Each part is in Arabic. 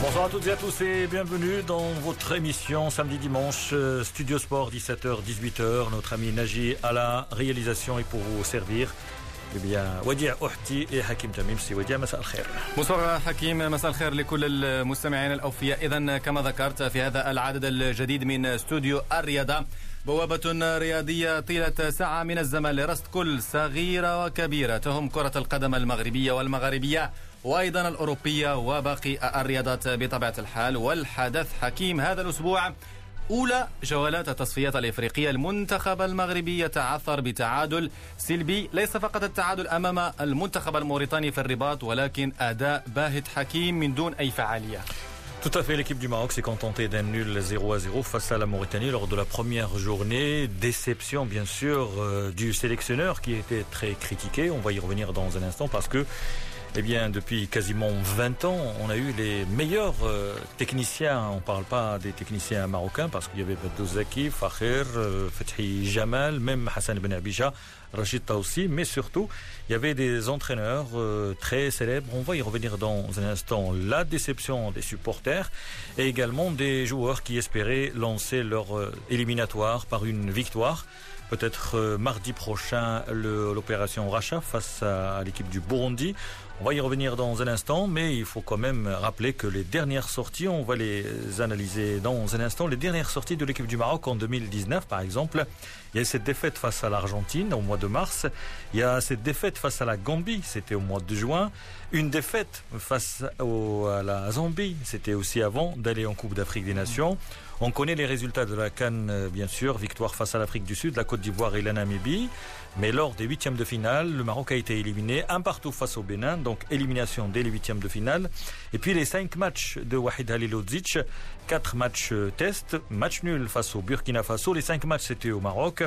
Bonjour à toutes et à tous et bienvenue dans votre émission samedi-dimanche euh, Studio Sport 17h-18h. Notre ami Naji à la réalisation et pour vous servir. Eh bien, Wadia Ohti et Hakim Tamim, c'est Wadia, مساء الخير. Bonsoir حكيم مساء الخير لكل المستمعين الأوفياء. إذا كما ذكرت في هذا العدد الجديد من استوديو الرياضة بوابة رياضية طيلة ساعة من الزمن لرصد كل صغيرة وكبيرة. تهم كرة القدم المغربية والمغاربية وأيضا الأوروبية وباقي الرياضات بطبيعة الحال. والحدث حكيم هذا الأسبوع أولى جولات التصفيات الإفريقية المنتخب المغربي يتعثر بتعادل سلبي ليس فقط التعادل أمام المنتخب الموريتاني في الرباط ولكن أداء باهت حكيم من دون أي فعالية Tout à fait, l'équipe du Maroc s'est contentée d'un nul 0 à 0 face à la Mauritanie lors de la première journée. Déception, bien sûr, euh, du sélectionneur qui était très critiqué. On va y revenir dans un instant parce que eh bien, depuis quasiment 20 ans, on a eu les meilleurs euh, techniciens. On ne parle pas des techniciens marocains parce qu'il y avait Zaki, Fakhir, euh, Fethi Jamal, même Hassan Ben Abisha, Rachid Taoussi, mais surtout, il y avait des entraîneurs euh, très célèbres. On va y revenir dans un instant. La déception des supporters et également des joueurs qui espéraient lancer leur éliminatoire par une victoire peut-être mardi prochain l'opération Racha face à l'équipe du Burundi. On va y revenir dans un instant, mais il faut quand même rappeler que les dernières sorties, on va les analyser dans un instant, les dernières sorties de l'équipe du Maroc en 2019 par exemple, il y a cette défaite face à l'Argentine au mois de mars, il y a cette défaite face à la Gambie, c'était au mois de juin, une défaite face à la Zambie, c'était aussi avant d'aller en Coupe d'Afrique des Nations. On connaît les résultats de la Cannes, bien sûr, victoire face à l'Afrique du Sud, la Côte d'Ivoire et la Namibie. Mais lors des huitièmes de finale, le Maroc a été éliminé un partout face au Bénin, donc élimination dès les huitièmes de finale. Et puis les cinq matchs de Wahid Halilodzic, quatre matchs test, match nul face au Burkina Faso. Les cinq matchs c'était au Maroc.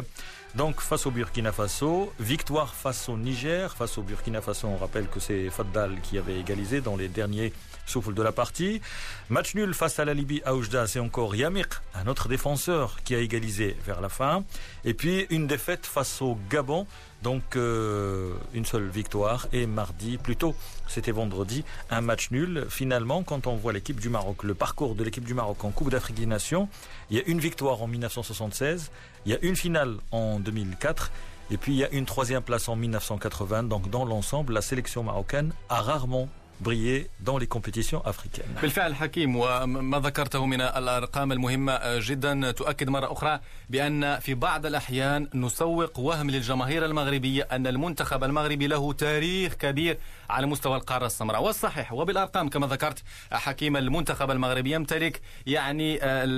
Donc face au Burkina Faso, victoire face au Niger, face au Burkina Faso, on rappelle que c'est Faddal qui avait égalisé dans les derniers souffle de la partie. Match nul face à la Libye à Oujda, c'est encore Yamik, un autre défenseur qui a égalisé vers la fin. Et puis une défaite face au Gabon, donc euh, une seule victoire. Et mardi, plutôt, c'était vendredi, un match nul. Finalement, quand on voit l'équipe du Maroc, le parcours de l'équipe du Maroc en Coupe d'Afrique des Nations, il y a une victoire en 1976, il y a une finale en 2004. Et puis il y a une troisième place en 1980. Donc dans l'ensemble, la sélection marocaine a rarement briller dans les compétitions africaines. بالفعل حكيم وما ذكرته من الأرقام المهمة جدا تؤكد مرة أخرى بأن في بعض الأحيان نسوق وهم للجماهير المغربية أن المنتخب المغربي له تاريخ كبير على مستوى القارة السمراء. والصحيح وبالأرقام كما ذكرت حكيم المنتخب المغربي يمتلك يعني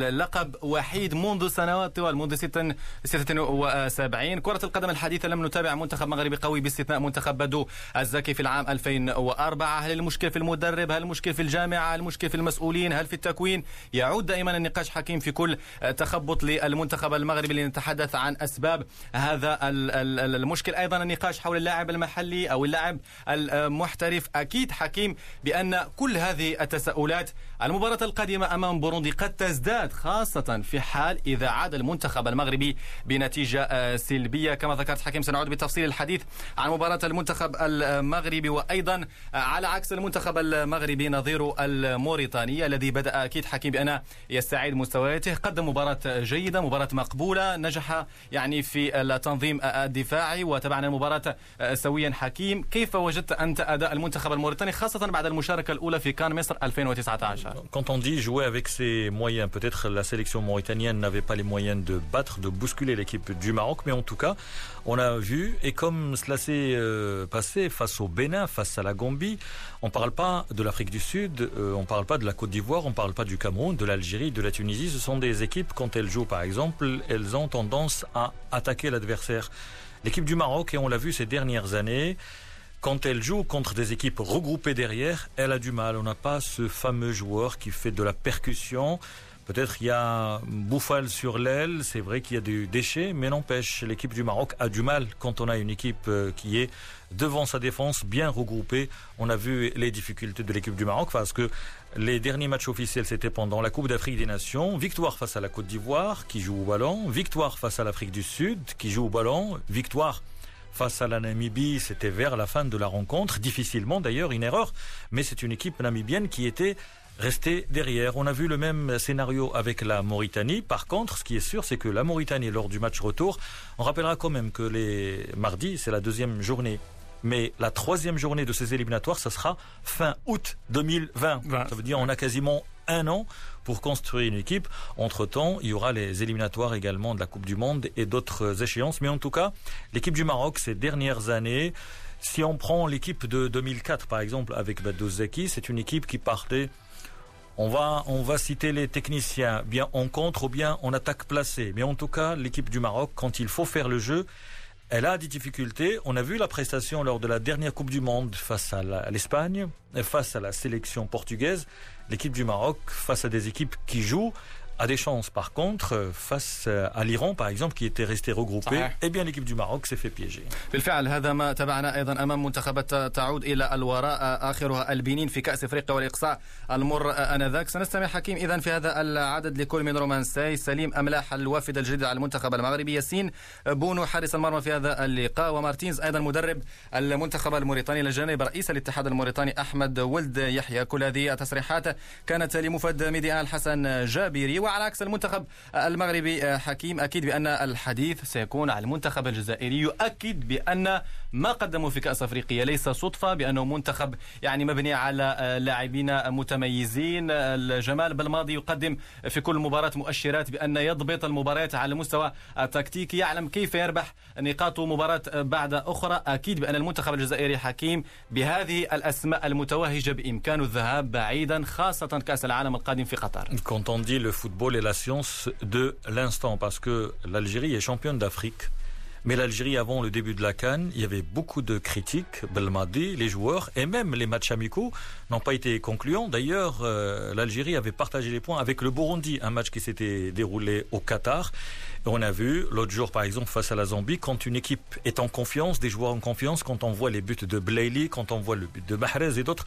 لقب وحيد منذ سنوات طوال منذ 76 كرة القدم الحديثة لم نتابع منتخب مغربي قوي باستثناء منتخب بدو الزكي في العام 2004 هل المشكلة في المدرب؟ هل المشكلة في الجامعة؟ هل المشكلة في المسؤولين؟ هل في التكوين؟ يعود دائما النقاش حكيم في كل تخبط للمنتخب المغربي لنتحدث عن أسباب هذا المشكل. أيضا النقاش حول اللاعب المحلي أو اللاعب المحترف أكيد حكيم بأن كل هذه التساؤلات المباراة القادمة أمام بوروندي قد تزداد خاصة في حال إذا عاد المنتخب المغربي بنتيجة سلبية. كما ذكرت حكيم سنعود بتفصيل الحديث عن مباراة المنتخب المغربي وأيضا على عكس المنتخب المغربي نظير الموريتاني الذي بدأ أكيد حكيم بأن يستعيد مستوياته. قدم مباراة جيدة مباراة مقبولة نجح يعني في التنظيم الدفاعي. وتابعنا المباراة سويا حكيم كيف وجدت أنت اداء المنتخب الموريتاني خاصه بعد المشاركه الاولى في كان مصر 2019 Quand on dit jouer avec ses moyens, peut-être la sélection mauritanienne n'avait pas les moyens de battre, de bousculer l'équipe du Maroc, mais en tout cas, on a vu, et comme cela s'est euh, passé face au Bénin, face à la Gambie, on ne parle pas de l'Afrique du Sud, euh, on ne parle pas de la Côte d'Ivoire, on ne parle pas du Cameroun, de l'Algérie, de la Tunisie. Ce sont des équipes, quand elles jouent par exemple, elles ont tendance à attaquer l'adversaire. L'équipe du Maroc, et on l'a vu ces dernières années, quand elle joue contre des équipes regroupées derrière, elle a du mal. On n'a pas ce fameux joueur qui fait de la percussion Peut-être il y a Bouffal sur l'aile, c'est vrai qu'il y a du déchet, mais n'empêche, l'équipe du Maroc a du mal quand on a une équipe euh, qui est devant sa défense bien regroupée. On a vu les difficultés de l'équipe du Maroc parce que les derniers matchs officiels, c'était pendant la Coupe d'Afrique des Nations. Victoire face à la Côte d'Ivoire, qui joue au ballon. Victoire face à l'Afrique du Sud, qui joue au ballon. Victoire face à la Namibie, c'était vers la fin de la rencontre. Difficilement d'ailleurs, une erreur. Mais c'est une équipe namibienne qui était rester derrière. On a vu le même scénario avec la Mauritanie. Par contre, ce qui est sûr, c'est que la Mauritanie, lors du match retour, on rappellera quand même que les mardis, c'est la deuxième journée. Mais la troisième journée de ces éliminatoires, ça sera fin août 2020. Ça veut dire on a quasiment un an pour construire une équipe. Entre-temps, il y aura les éliminatoires également de la Coupe du Monde et d'autres échéances. Mais en tout cas, l'équipe du Maroc, ces dernières années, si on prend l'équipe de 2004, par exemple, avec Zeki, c'est une équipe qui partait on va, on va citer les techniciens, bien en contre ou bien en attaque placée. Mais en tout cas, l'équipe du Maroc, quand il faut faire le jeu, elle a des difficultés. On a vu la prestation lors de la dernière Coupe du Monde face à l'Espagne, face à la sélection portugaise. L'équipe du Maroc, face à des équipes qui jouent, a des chances. Par contre, face à l'Iran, par exemple, qui était resté regroupé, صحيح. eh bien l'équipe du Maroc s'est fait piéger. بالفعل هذا ما تابعنا أيضا أمام منتخبات تعود إلى الوراء آخرها البنين في كأس إفريقيا والإقصاء المر آنذاك سنستمع حكيم اذا في هذا العدد لكل من رومانساي سليم أملاح الوافد الجديد على المنتخب المغربي ياسين بونو حارس المرمى في هذا اللقاء ومارتينز أيضا مدرب المنتخب الموريتاني إلى جانب رئيس الاتحاد الموريتاني أحمد ولد يحيى كل هذه التصريحات كانت لموفد ميديا الحسن جابري وعلى عكس المنتخب المغربي حكيم أكيد بأن الحديث سيكون على المنتخب الجزائري. يؤكد بأن ما قدموا في كأس أفريقيا ليس صدفة بأنه منتخب يعني مبني على لاعبين متميزين. جمال بلماضي يقدم في كل مباراة مؤشرات بأن يضبط المباريات على المستوى التكتيكي يعلم كيف يربح نقاط مباراة بعد أخرى. أكيد بأن المنتخب الجزائري حكيم بهذه الأسماء المتوهجة بإمكانه الذهاب بعيدا خاصة كأس العالم القادم في قطر. Football est la science de l'instant parce que l'Algérie est championne d'Afrique Mais l'Algérie, avant le début de la Cannes, il y avait beaucoup de critiques. Belmadi, les joueurs et même les matchs amicaux n'ont pas été concluants. D'ailleurs, euh, l'Algérie avait partagé les points avec le Burundi, un match qui s'était déroulé au Qatar. On a vu l'autre jour, par exemple, face à la Zambie, quand une équipe est en confiance, des joueurs en confiance, quand on voit les buts de Blaili, quand on voit le but de Mahrez et d'autres,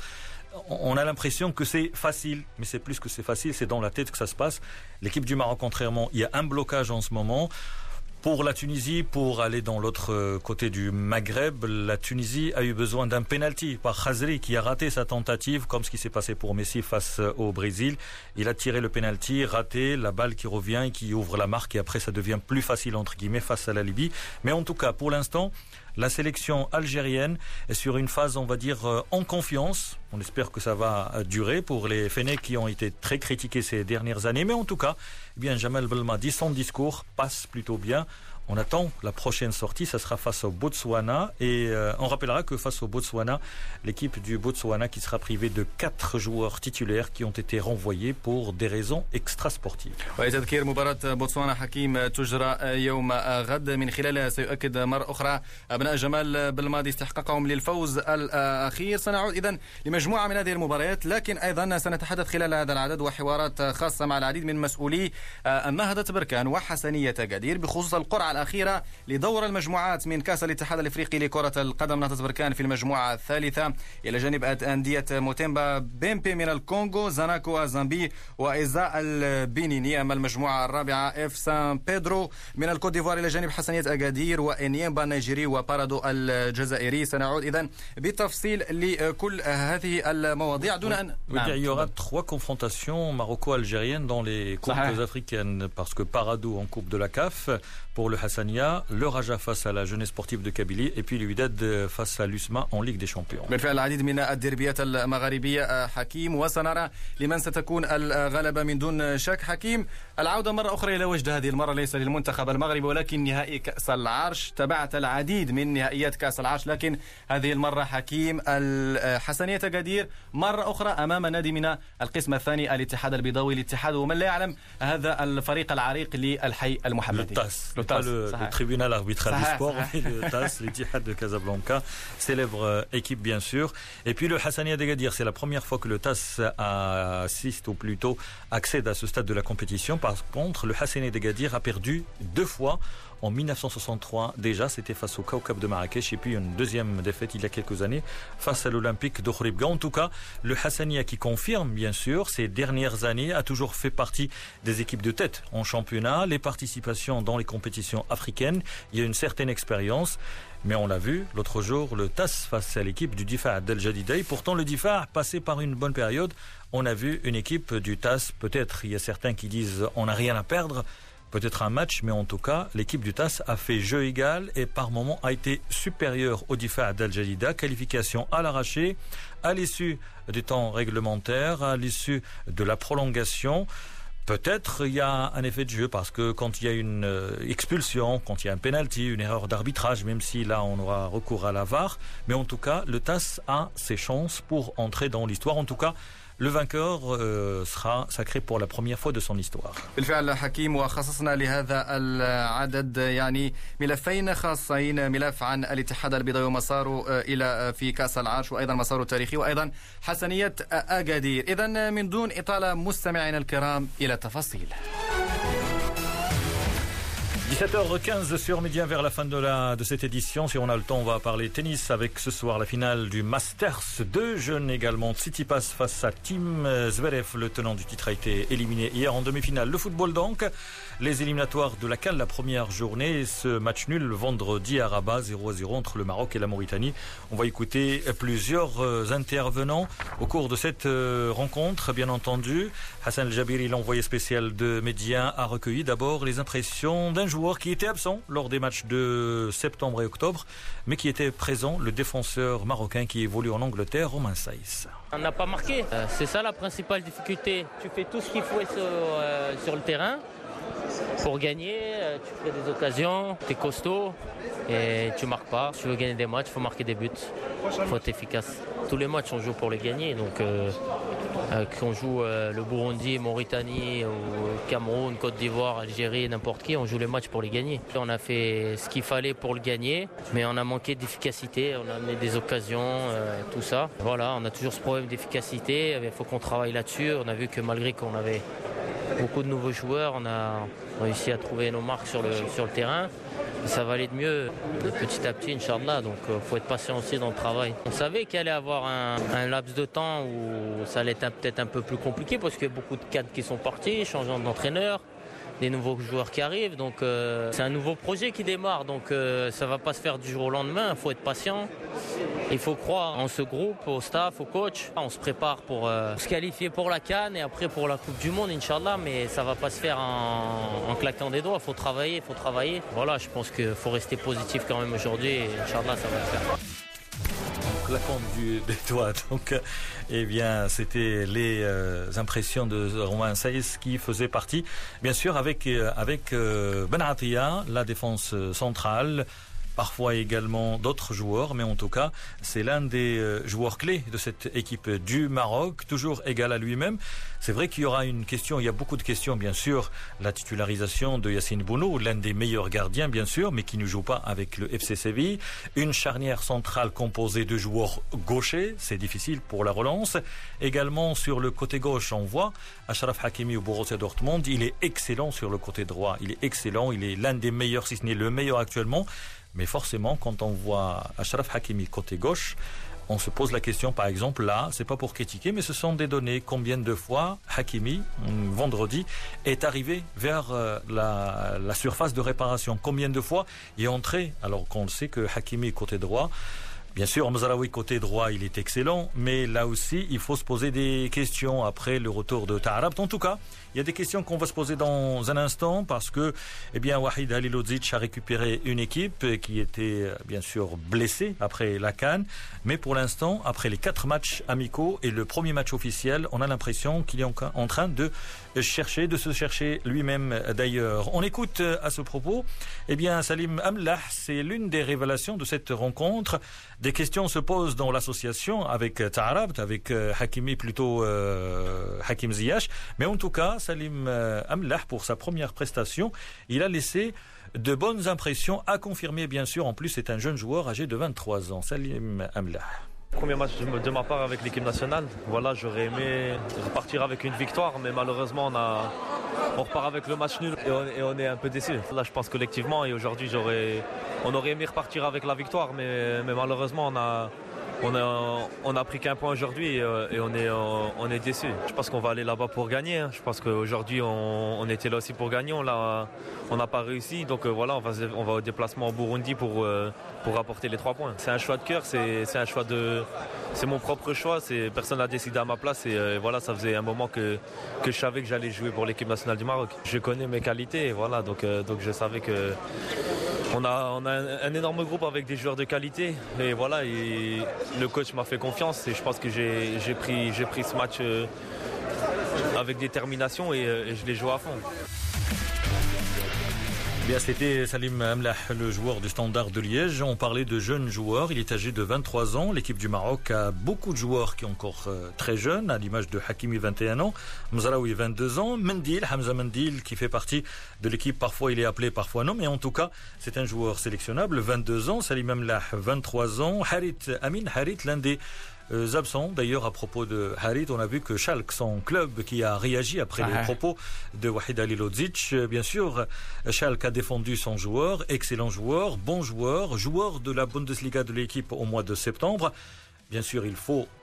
on a l'impression que c'est facile, mais c'est plus que c'est facile, c'est dans la tête que ça se passe. L'équipe du Maroc, contrairement, il y a un blocage en ce moment. Pour la Tunisie, pour aller dans l'autre euh, côté du Maghreb, la Tunisie a eu besoin d'un penalty par Khazri qui a raté sa tentative, comme ce qui s'est passé pour Messi face euh, au Brésil. Il a tiré le penalty, raté, la balle qui revient et qui ouvre la marque et après ça devient plus facile entre guillemets face à la Libye. Mais en tout cas, pour l'instant, la sélection algérienne est sur une phase, on va dire, euh, en confiance. On espère que ça va durer pour les Fennecs qui ont été très critiqués ces dernières années. Mais en tout cas, eh bien, Jamal Belmadi, son discours passe plutôt bien. On attend la prochaine sortie, ça sera face au Botswana. Et euh, on rappellera que face au Botswana, l'équipe du Botswana qui sera privée de quatre joueurs titulaires qui ont été renvoyés pour des raisons extrasportives. وتذكير مباراة بوتسوانا حكيم تجرى يوم غد من خلالها سيؤكد مرة أخرى أبناء جمال بالماضي استحقاقهم للفوز الأخير سنعود إذا لمجموعة من هذه المباريات لكن أيضا سنتحدث خلال هذا العدد وحوارات خاصة مع العديد من مسؤولي النهضة بركان وحسنية قدير بخصوص القرعة الأخيرة لدور المجموعات من كأس الاتحاد الإفريقي لكرة القدم. نهضة بركان في المجموعة الثالثة. إلى جانب أندية موتيما بيمبي من الكونغو زاناكو الزامبي وإيساي البنيني. أما المجموعة الرابعة إف سي سان بيدرو من الكوت ديفوار إلى جانب حسنية أكادير وإنيمبا النيجيري وبارادو الجزائري. سنعود إذا بالتفصيل لكل هذه المواضيع دون أن Il y aura trois confrontations maroco-algériennes dans les coupes africaines parce que Paradou en coupe de la CAF. Pour le Hassania, le Raja face à la jeunesse sportive de Kabylie et puis l'Uidad face à l'USMA en Ligue des Champions. بالفعل العديد من الدربيات المغاربية حكيم وسنرى لمن ستكون الغلبة من دون شك. حكيم العودة مرة أخرى إلى وجد هذه المرة ليس للمنتخب المغربي ولكن نهائي كأس العرش. تبعت العديد من نهائيات كأس العرش لكن هذه المرة حكيم الحسنية قدير. مرة أخرى أمام نادي من القسم الثاني الاتحاد البيضاوي الاتحاد ومن لا يعلم هذا الفريق العريق للحي المحمدي le le, tribunal arbitral du sport, le TAS, de Casablanca, célèbre euh, équipe bien sûr. Et puis le Hassania d'Agadir, c'est la première fois que le TAS assiste ou plutôt accède à ce stade de la compétition. Par contre, le Hassania d'Agadir a perdu deux fois en 1963 déjà, c'était face au Kaukab de Marrakech et puis une deuxième défaite il y a quelques années face à l'Olympique de. En tout cas, le Hassania qui confirme bien sûr ces dernières années a toujours fait partie des équipes de tête en championnat, les participations dans les compétitions africaines, il y a une certaine expérience. Mais on l'a vu l'autre jour, le TAS face à l'équipe du Difa d'El Jadidaï. Pourtant, le Difa passé par une bonne période. On a vu une équipe du TAS, peut-être il y a certains qui disent on n'a rien à perdre peut-être un match, mais en tout cas, l'équipe du TAS a fait jeu égal et par moments a été supérieure au Difa d'Al Jadida. Qualification à l'arraché, à l'issue du temps réglementaire, à l'issue de la prolongation. Peut-être il y a un effet de jeu parce que quand il y a une euh, expulsion, quand il y a un penalty, une erreur d'arbitrage, même si là on aura recours à la VAR, mais en tout cas le TAS a ses chances pour entrer dans l'histoire. En tout cas, le vainqueur euh, sera sacré pour la première fois de son histoire. بالفعل حكيم وخصصنا لهذا العدد يعني ملفين خاصين ملف عن الاتحاد البيضاوي ومساره إلى في كأس العرش وأيضا مساره التاريخي وأيضا حسنية اكادير اذا من دون إطالة مستمعينا الكرام إلى التفاصيل 17h15 sur Média vers la fin de, la, de cette édition. Si on a le temps, on va parler tennis avec ce soir la finale du Masters. Deux jeunes également. passe face à Tim Zverev. Le tenant du titre a été éliminé hier en demi-finale. Le football donc. Les éliminatoires de la CAL la première journée. Ce match nul vendredi à Rabat 0 à 0 entre le Maroc et la Mauritanie. On va écouter plusieurs euh, intervenants au cours de cette euh, rencontre. Bien entendu, Hassan El-Jabiri, l'envoyé spécial de Média, a recueilli d'abord les impressions d'un joueur qui était absent lors des matchs de septembre et octobre, mais qui était présent, le défenseur marocain qui évolue en Angleterre, Romain Saïs. On n'a pas marqué. Euh, c'est ça la principale difficulté. Tu fais tout ce qu'il faut sur, euh, sur le terrain pour gagner. Euh, tu fais des occasions, tu es costaud et tu marques pas. Si tu veux gagner des matchs, il faut marquer des buts. Il faut être efficace. Tous les matchs, on joue pour les gagner. Donc, euh, euh, qu'on joue le Burundi, Mauritanie, ou Cameroun, Côte d'Ivoire, Algérie, n'importe qui, on joue les matchs pour les gagner. On a fait ce qu'il fallait pour le gagner, mais on a manqué d'efficacité. On a amené des occasions, tout ça. Voilà, on a toujours ce problème d'efficacité. Il faut qu'on travaille là-dessus. On a vu que malgré qu'on avait beaucoup de nouveaux joueurs. On a réussi à trouver nos marques sur le, terrain. ça va aller de mieux petit à petit, Inch'Allah. Donc il euh, faut être patient aussi dans le travail. On savait qu'il allait avoir un, un, laps de temps où ça allait être peut-être un peu plus compliqué parce qu'il y a beaucoup de cadres qui sont partis, changeant d'entraîneur des nouveaux joueurs qui arrivent. Donc euh, c'est un nouveau projet qui démarre. Donc euh, ça va pas se faire du jour au lendemain. Il faut être patient. Il faut croire en ce groupe, au staff, au coach. On se prépare pour euh, se qualifier pour la Cannes et après pour la Coupe du Monde, Inch'Allah. Mais ça va pas se faire en, claquant des doigts. Il faut travailler, il faut travailler. Voilà, je pense qu'il faut rester positif quand même aujourd'hui. Inch'Allah, ça va le faire claquant du, des. Donc, eh bien, c'était les euh, impressions de Romain Saïs qui faisait partie, bien sûr, avec, euh, avec euh, Benatia, la défense centrale, parfois également d'autres joueurs, mais en tout cas, c'est l'un des euh, joueurs clés de cette équipe du Maroc, toujours égal à lui-même. C'est vrai qu'il y aura une question, il y a beaucoup de questions, bien sûr, la titularisation de Yassine Bounou, l'un des meilleurs gardiens, bien sûr, mais qui ne joue pas avec le FC Séville. Une charnière centrale composée de joueurs gauchers, c'est difficile pour la relance. Également, sur le côté gauche, on voit Ashraf Hakimi au Borussia Dortmund, il est excellent sur le côté droit, il est excellent, il est l'un des meilleurs, si ce n'est le meilleur actuellement. Mais forcément, quand on voit Ashraf Hakimi côté gauche, on se pose la question, par exemple, là, c'est pas pour critiquer, mais ce sont des données. Combien de fois Hakimi, vendredi, est arrivé vers euh, la, la surface de réparation? Combien de fois il est entré? Alors qu'on sait que Hakimi côté droit, Bien sûr, Mzaraoui côté droit, il est excellent, mais là aussi, il faut se poser des questions après le retour de Ta'arab. En tout cas, il y a des questions qu'on va se poser dans un instant parce que, eh bien, Wahid Halilodzic a récupéré une équipe qui était, bien sûr, blessée après la Cannes. Mais pour l'instant, après les quatre matchs amicaux et le premier match officiel, on a l'impression qu'il est en train de chercher, de se chercher lui-même d'ailleurs. On écoute à ce propos, eh bien, Salim Amlah, c'est l'une des révélations de cette rencontre. Des questions se posent dans l'association avec Ta'arabt, avec euh, Hakimi plutôt euh, Hakim Ziyash. Mais en tout cas, Salim euh, Amlah, pour sa première prestation, il a laissé de bonnes impressions, à confirmer bien sûr. En plus, c'est un jeune joueur âgé de 23 ans, Salim Amlah. Premier match de ma part avec l'équipe nationale. Voilà, j'aurais aimé repartir avec une victoire, mais malheureusement, on, a, on repart avec le match nul et on, est un peu déçu. Là, je pense collectivement et aujourd'hui, j'aurais, on aurait aimé repartir avec la victoire, mais, mais malheureusement, on a, on a, on pris qu'un point aujourd'hui et, euh, on est, on est déçu. Je pense qu'on va aller là-bas pour gagner. Hein. Je pense qu'aujourd'hui, on, était là aussi pour gagner. On n'a pas réussi. Donc euh, voilà, on va, on au déplacement au Burundi pour, euh, pour apporter les trois points. C'est un choix de cœur, c'est un choix de. C'est mon propre choix. Personne n'a décidé à ma place. Et voilà, ça faisait un moment que, que je savais que j'allais jouer pour l'équipe nationale du Maroc. Je connais mes qualités. Voilà, donc, donc je savais que on a, un, énorme groupe avec des joueurs de qualité et voilà, le coach m'a fait confiance et je pense que j'ai pris, pris ce match euh, avec détermination et, euh, et je l'ai joué à fond. Bien, c'était Salim Amlah, le joueur du Standard de Liège. On parlait de jeunes joueurs. Il est âgé de 23 ans. L'équipe du Maroc a beaucoup de joueurs qui sont encore euh, très jeunes, à l'image de Hakimi, 21 ans, Mzraoui, 22 ans, Mendil, Hamza Mendil, qui fait partie de l'équipe. Parfois, il est appelé, parfois non. Mais en tout cas, c'est un joueur sélectionnable, 22 ans. Salim Amlah, 23 ans. Harit Amin, Harit, l'un des absents. D'ailleurs, à propos de Harit, on a vu que Schalke, son club qui a réagi après les propos de Wahid Alilodzic, euh, bien sûr, Schalke a défendu son joueur, excellent joueur, bon joueur, joueur de la Bundesliga de l'équipe au mois de septembre. Bien sûr, il faut euh,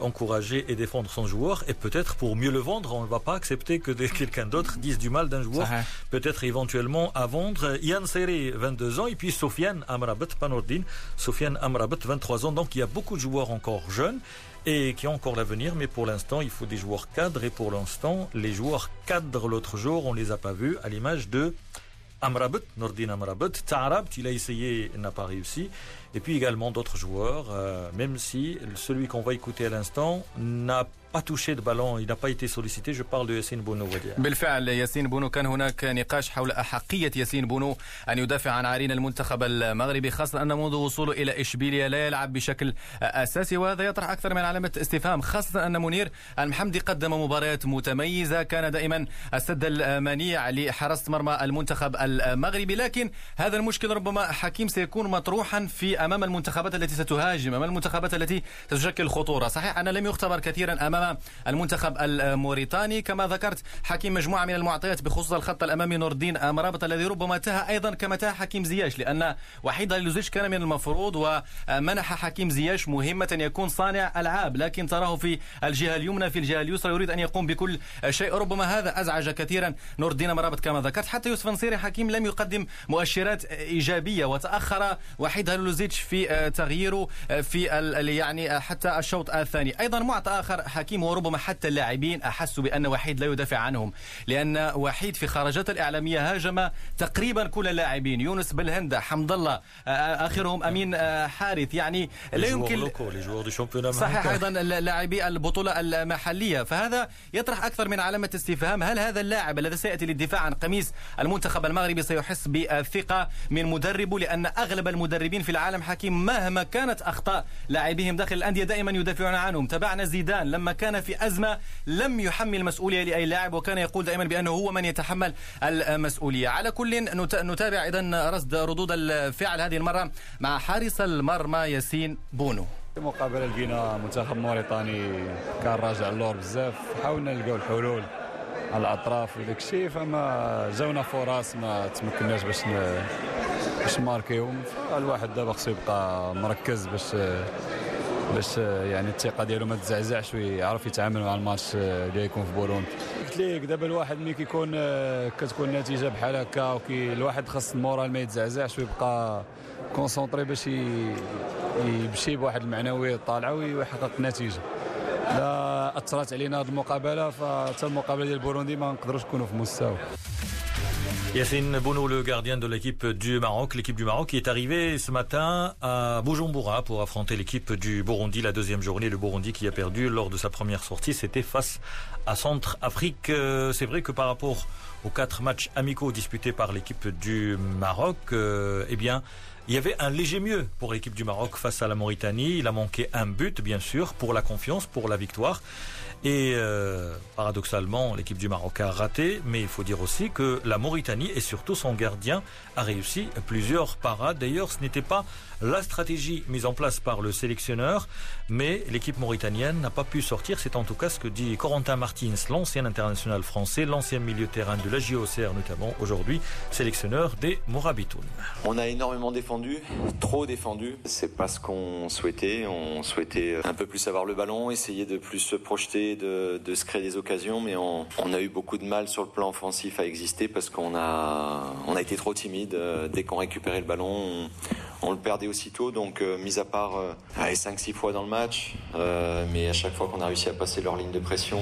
encourager et défendre son joueur et peut-être pour mieux le vendre, on ne va pas accepter que quelqu'un d'autre dise du mal d'un joueur, peut-être éventuellement à vendre. Yann Serré, 22 ans, et puis Sofiane Amrabat, Panordine, Sofiane Amrabat, 23 ans. Donc il y a beaucoup de joueurs encore jeunes et qui ont encore l'avenir, mais pour l'instant, il faut des joueurs cadres et pour l'instant, les joueurs cadres l'autre jour, on les a pas vus à l'image de Amrabat, Nordine Amrabat, Ta'arabt, il a essayé, n'a pas réussi. Et puis également d'autres joueurs, euh, même si celui qu'on va écouter à l'instant n'a pas touché de ballon, il n'a pas été sollicité. Je parle de Bounou. وديع. بالفعل ياسين بونو كان هناك نقاش حول أحقية ياسين بونو أن يدافع عن عرين المنتخب المغربي خاصة أن منذ وصوله إلى إشبيليا لا يلعب بشكل أساسي وهذا يطرح أكثر من علامة استفهام خاصة أن منير المحمدي قدم مباريات متميزة كان دائما السد المنيع لحراسة مرمى المنتخب المغربي لكن هذا المشكل ربما حكيم سيكون مطروحا في أمام المنتخبات التي ستهاجم أمام المنتخبات التي تشكل خطورة. صحيح أنه لم يختبر كثيرا أمام المنتخب الموريتاني. كما ذكرت حكيم مجموعة من المعطيات بخصوص الخط الأمامي نور الدين مرابط الذي ربما تاه أيضا كما تاه حكيم زياش لأن وحيد لوزيش كان من المفروض ومنح حكيم زياش مهمة يكون صانع ألعاب لكن تراه في الجهة اليمنى في الجهة اليسرى يريد أن يقوم بكل شيء. ربما هذا أزعج كثيرا نور الدين مرابط كما ذكرت حتى يوسف نصيري حكيم لم يقدم مؤشرات إيجابية وتأخر وحيد في تغييره في يعني حتى الشوط الثاني. أيضا معطى آخر حكيم وربما حتى اللاعبين احسوا بأن وحيد لا يدافع عنهم لأن وحيد في خرجات الإعلامية هاجم تقريبا كل اللاعبين. يونس بالهنده حمد الله آخرهم أمين حارث. يعني لا يمكن صحيح أيضا لاعبي البطولة المحلية. فهذا يطرح أكثر من علامة استفهام. هل هذا اللاعب الذي سيأتي للدفاع عن قميص المنتخب المغربي سيحس بالثقة من مدربه؟ لأن أغلب المدربين في العالم حكيم مهما كانت أخطاء لاعبيهم داخل الأندية دائما يدافعون عنهم. تابعنا زيدان لما كان في أزمة لم يحمل المسؤولية لأي لاعب وكان يقول دائما بأنه هو من يتحمل المسؤولية. على كل نتابع إذا رصد ردود الفعل هذه المرة مع حارس المرمى ياسين بونو. مقابلة لقينا منتخب موريتاني كان راجع اللور بزاف حاولنا نلقاو الحلول. على الأطراف وداك الشيء فما جاونا فرص ما تمكناش باش باش نماركيوهم. الواحد دابا خصو يبقى مركز باش باش يعني الثقة ديالو ما تزعزعش ويعرف يتعامل مع الماتش اللي يكون في بوروندي قلت لك دابا الواحد ملي كيكون كتكون النتيجه بحال هكا وكي الواحد خاص ال moral ما يتزعزعش ويبقى concentré باش يمشي بواحد المعنوية طالعة ويحقق النتيجه لا أثرت علينا هذه المقابلة فحتى المقابلة ديال بوروندي ما نقدروش نكونوا في مستوى. Yassine Bono, le gardien de l'équipe du Maroc, l'équipe du Maroc qui est arrivée ce matin à Bujumbura pour affronter l'équipe du Burundi, la deuxième journée. Le Burundi qui a perdu lors de sa première sortie, c'était face à Centre-Afrique. Euh, c'est vrai que par rapport aux quatre matchs amicaux disputés par l'équipe du Maroc, euh, eh bien, Il y avait un léger mieux pour l'équipe du Maroc face à la Mauritanie. Il a manqué un but, bien sûr, pour la confiance, pour la victoire. Et euh, paradoxalement, l'équipe du Maroc a raté, mais il faut dire aussi que la Mauritanie et surtout son gardien a réussi plusieurs parades. D'ailleurs, ce n'était pas la stratégie mise en place par le sélectionneur, mais l'équipe mauritanienne n'a pas pu sortir. C'est en tout cas ce que dit Corentin Martins, l'ancien international français, l'ancien milieu de terrain de la JOCR notamment, aujourd'hui sélectionneur des Morabitoun. On a énormément défendu, trop défendu. C'est pas ce qu'on souhaitait. On souhaitait un peu plus avoir le ballon, essayer de plus se projeter, de, se créer des occasions, mais on, a eu beaucoup de mal sur le plan offensif à exister parce qu'on a, on a été trop timide. Dès qu'on récupérait le ballon, on, le perdait aussitôt. Donc, euh, mis à part euh, 5-6 fois dans le match, euh, mais à chaque fois qu'on a réussi à passer leur ligne de pression,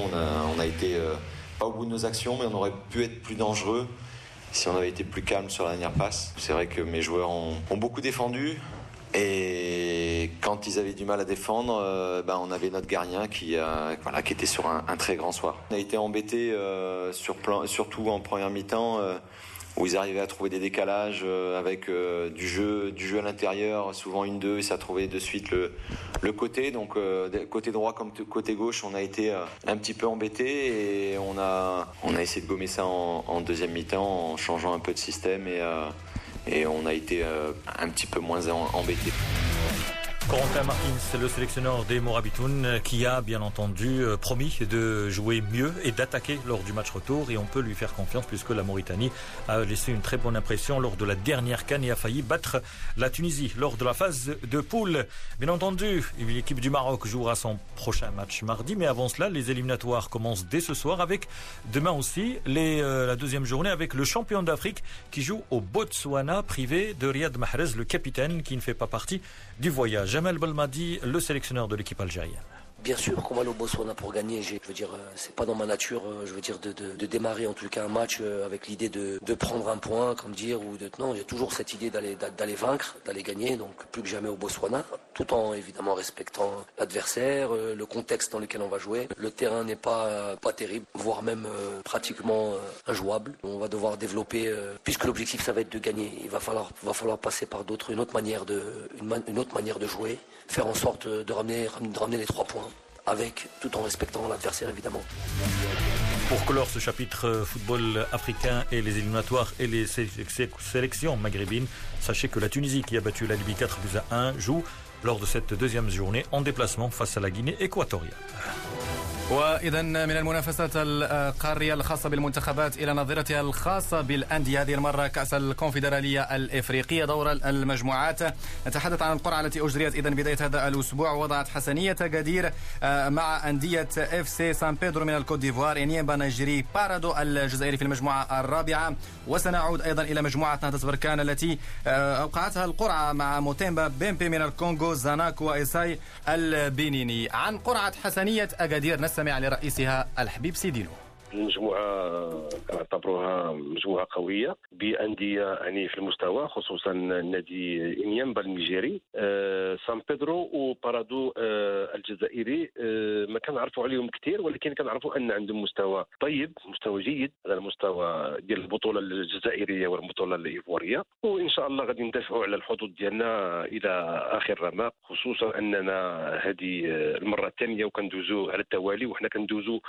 on a, été euh, pas au bout de nos actions, mais on aurait pu être plus dangereux si on avait été plus calme sur la dernière passe. C'est vrai que mes joueurs ont, beaucoup défendu. Et quand ils avaient du mal à défendre, euh, ben on avait notre gardien qui, voilà, qui était sur un, très grand soir. On a été embêté sur plan, surtout en première mi-temps où ils arrivaient à trouver des décalages euh, avec euh, du jeu du jeu à l'intérieur, souvent une deux, et ça trouvait de suite le, le côté. Donc euh, côté droit comme côté gauche, on a été un petit peu embêté et on a on a essayé de gommer ça en, en deuxième mi-temps en changeant un peu de système et et on a été un petit peu moins embêté. Corentin Martins, le sélectionneur des Morabitoun, qui a bien entendu euh, promis de jouer mieux et d'attaquer lors du match retour. Et on peut lui faire confiance puisque la Mauritanie a laissé une très bonne impression lors de la dernière canne et a failli battre la Tunisie lors de la phase de poule. Bien entendu, l'équipe du Maroc jouera son prochain match mardi. Mais avant cela, les éliminatoires commencent dès ce soir avec demain aussi euh, la deuxième journée avec le champion d'Afrique qui joue au Botswana privé de Riyad Mahrez, le capitaine qui ne fait pas partie du voyage. Jamel Belmadi, le sélectionneur de l'équipe algérienne. Bien sûr qu'on va aller au Botswana pour gagner. Je veux dire, euh, c'est pas dans ma nature, euh, je veux dire, de, démarrer en tout cas un match euh, avec l'idée de, prendre un point, comme dire, ou de non, a toujours cette idée d'aller d'aller vaincre, d'aller gagner. Donc plus que jamais au Botswana, tout en évidemment respectant l'adversaire, le contexte dans lequel on va jouer. Le terrain n'est pas pas terrible, voire même pratiquement injouable. On va devoir développer, puisque l'objectif ça va être de gagner. Il va falloir va falloir passer par d'autres, une autre manière de une, autre manière de jouer, faire en sorte de ramener de ramener les trois points avec, tout en respectant l'adversaire évidemment. Pour clore ce chapitre euh, football africain et les éliminatoires et les sélections maghrébines, sachez que la Tunisie qui a battu la Libye 4 buts à 1 joue lors de cette deuxième journée en déplacement face à la Guinée équatoriale. وإذا من المنافسات القارية الخاصة بالمنتخبات إلى نظيرتها الخاصة بالأندية هذه المرة كأس الكونفدرالية الإفريقية دور المجموعات. نتحدث عن القرعة التي أجريت إذا بداية هذا الأسبوع وضعت حسنية أكادير آه، مع أندية إف سي سان بيدرو من الكوت ديفوار إنيمبا النيجيري بارادو الجزائري في المجموعة الرابعة. وسنعود أيضا إلى مجموعة نهضه بركان التي آه، أوقعتها القرعة مع موتيما بيمبي من الكونغو زاناكو وإيساي البنيني. عن قرعة حسنية اكادير نستمع لرئيسها الحبيب سيدينو. المجموعه كنعتبروها مجموعة قوية بأندية يعني في المستوى خصوصا نادي انيامبا النيجيري أه سان بيدرو وبارادو أه الجزائري. أه ما كنعرفوا عليهم كثير ولكن كنعرفوا أن عندهم مستوى طيب مستوى جيد هذا المستوى ديال البطولة الجزائرية والبطولة الايفواريه وإن شاء الله غادي ندافعوا على الحظوظ ديالنا إلى آخر رمق خصوصا أننا هذه المرة الثانية وكندوزو على التوالي وحنا كندوزو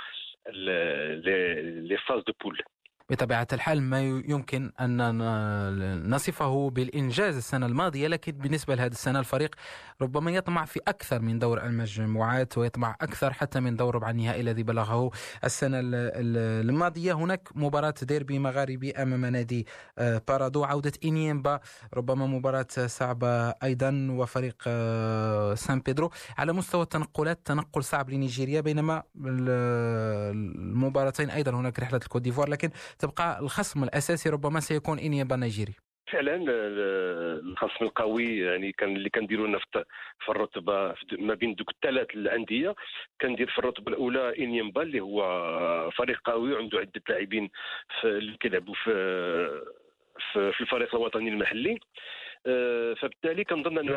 le, les, les phases de poule. بطبيعة الحال ما يمكن أن نصفه بالإنجاز السنة الماضية لكن بالنسبة لهذه السنة الفريق ربما يطمع في أكثر من دور المجموعات ويطمع أكثر حتى من دور ربع النهائي الذي بلغه السنة الماضية. هناك مباراة ديربي مغاربي أمام نادي آه، بارادو عودة إنيمبا ربما مباراة صعبة أيضا وفريق آه، سان بيدرو. على مستوى التنقلات تنقل صعب لنيجيريا بينما المباراتين أيضا. هناك رحلة الكوت ديفوار لكن تبقى الخصم الأساسي ربما سيكون إنيمبا النيجيري. فعلا الخصم القوي يعني كان اللي كنديروا لنا في الرتبة ما بين دوك الثلاث الأندية كندير في الرتبة الأولى انيمبا اللي هو فريق قوي وعنده عدة لاعبين اللي كيلعبوا في في الفريق الوطني المحلي. آه، فبالتالي كنظن ان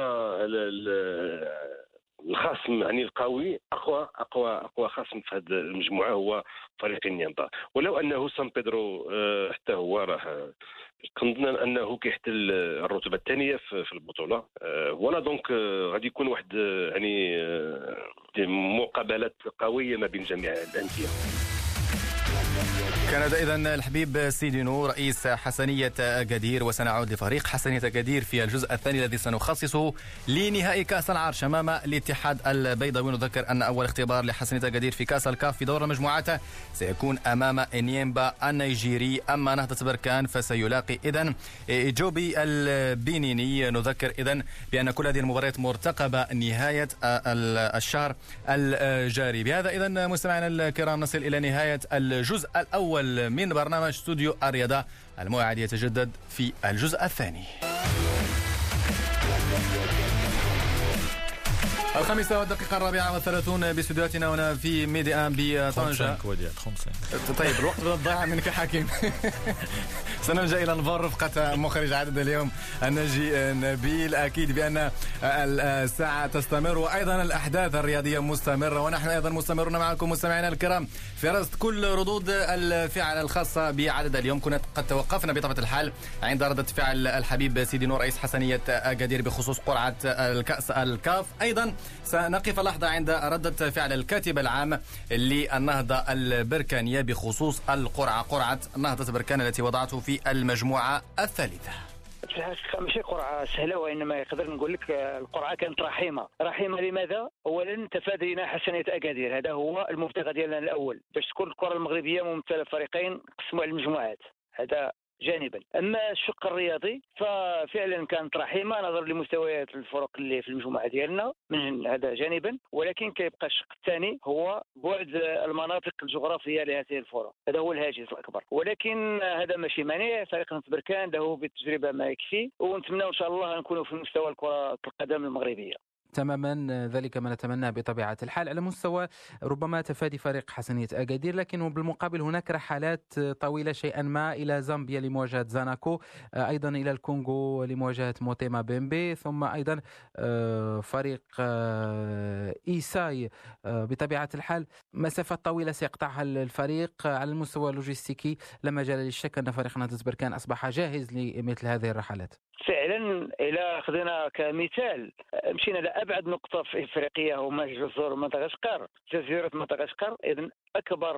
الخصم يعني القوي أقوى أقوى أقوى خصم في هذه المجموعة هو فريق إنيمبا ولو أنه سان بيدرو آه، حتى هو راه كنظن أنه كيحتل الرتبة الثانية في البطولة. ف voilà donc غادي يكون واحد يعني مقابلات قوية ما بين جميع الأندية. كان اذا الحبيب سيدي نور رئيس حسنية اكادير وسنعود لفريق حسنية اكادير في الجزء الثاني الذي سنخصصه لنهائي كأس العرش أمام الاتحاد البيضاوي. نذكر أن أول اختبار لحسنية اكادير في كأس الكاف في دور المجموعات سيكون أمام انيمبا النيجيري. أما نهضة بركان فسيلاقي اذا جوبي البنيني نذكر اذا بأن كل هذه المباريات مرتقبة نهاية الشهر الجاري. بهذا اذا مستمعينا الكرام نصل إلى نهاية الجزء الأول من برنامج استوديو الرياضة الموعد يتجدد في الجزء الثاني. الخامسة والدقيقة الرابعة والثلاثون باستديوهاتنا هنا في ميدي ان بطنجة طيب الوقت ضاع منك حكيم. سنلجأ إلى الفار رفقة مخرج عدد اليوم. الناجي نبيل. أكيد بأن الساعة تستمر وأيضا الأحداث الرياضية مستمرة. ونحن أيضا مستمرون معكم مستمعينا الكرام في رصد كل ردود الفعل الخاصة بعدد اليوم. كنا قد توقفنا بطبيعة الحال عند ردة فعل الحبيب سيدي نور رئيس حسنية أكادير بخصوص قرعة الكأس الكاف. أيضا سنقف لحظة عند ردة فعل الكاتب العام للنهضة البركانية بخصوص القرعة قرعة نهضة بركان التي وضعته في المجموعة الثالثة. ماشي قرعة سهلة وإنما يقدر نقول لك القرعة كانت رحيمة. رحيمة لماذا؟ اولا تفادينا حسنية أكادير. هذا هو المبتغى ديالنا الأول. باش تكون الكرة المغربية ممثلة فريقين قسموا على المجموعات. هذا جانبا. أما الشق الرياضي ففعلا كانت رحيمة نظرا لمستويات الفرق اللي في المجموعة ديالنا من هذا جانبا. ولكن كيبقى الشق الثاني هو بعد المناطق الجغرافية لهذه الفرق. هذا هو الهاجس الأكبر. ولكن هذا ماشي مانع. فريق بركان له بالتجربة ما يكفي ونتمنى إن شاء الله نكونوا في مستوى الكرة القدم المغربية. تماما ذلك ما نتمناه بطبيعة الحال. على مستوى ربما تفادي فريق حسنية أكادير لكن بالمقابل هناك رحلات طويلة شيئا ما إلى زامبيا لمواجهة زاناكو أيضا إلى الكونغو لمواجهة موتيما بيمبي ثم أيضا آه، فريق آه، إيساي آه، بطبيعة الحال. مسافات طويلة سيقطعها الفريق. على المستوى اللوجستيكي لا مجال للشك أن فريق نادي بركان أصبح جاهز لمثل هذه الرحلات. فعلا إلى خذينا كمثال. مشينا لابعد نقطة في إفريقيا هما جزر مدغشقر جزيرة مدغشقر. اذا أكبر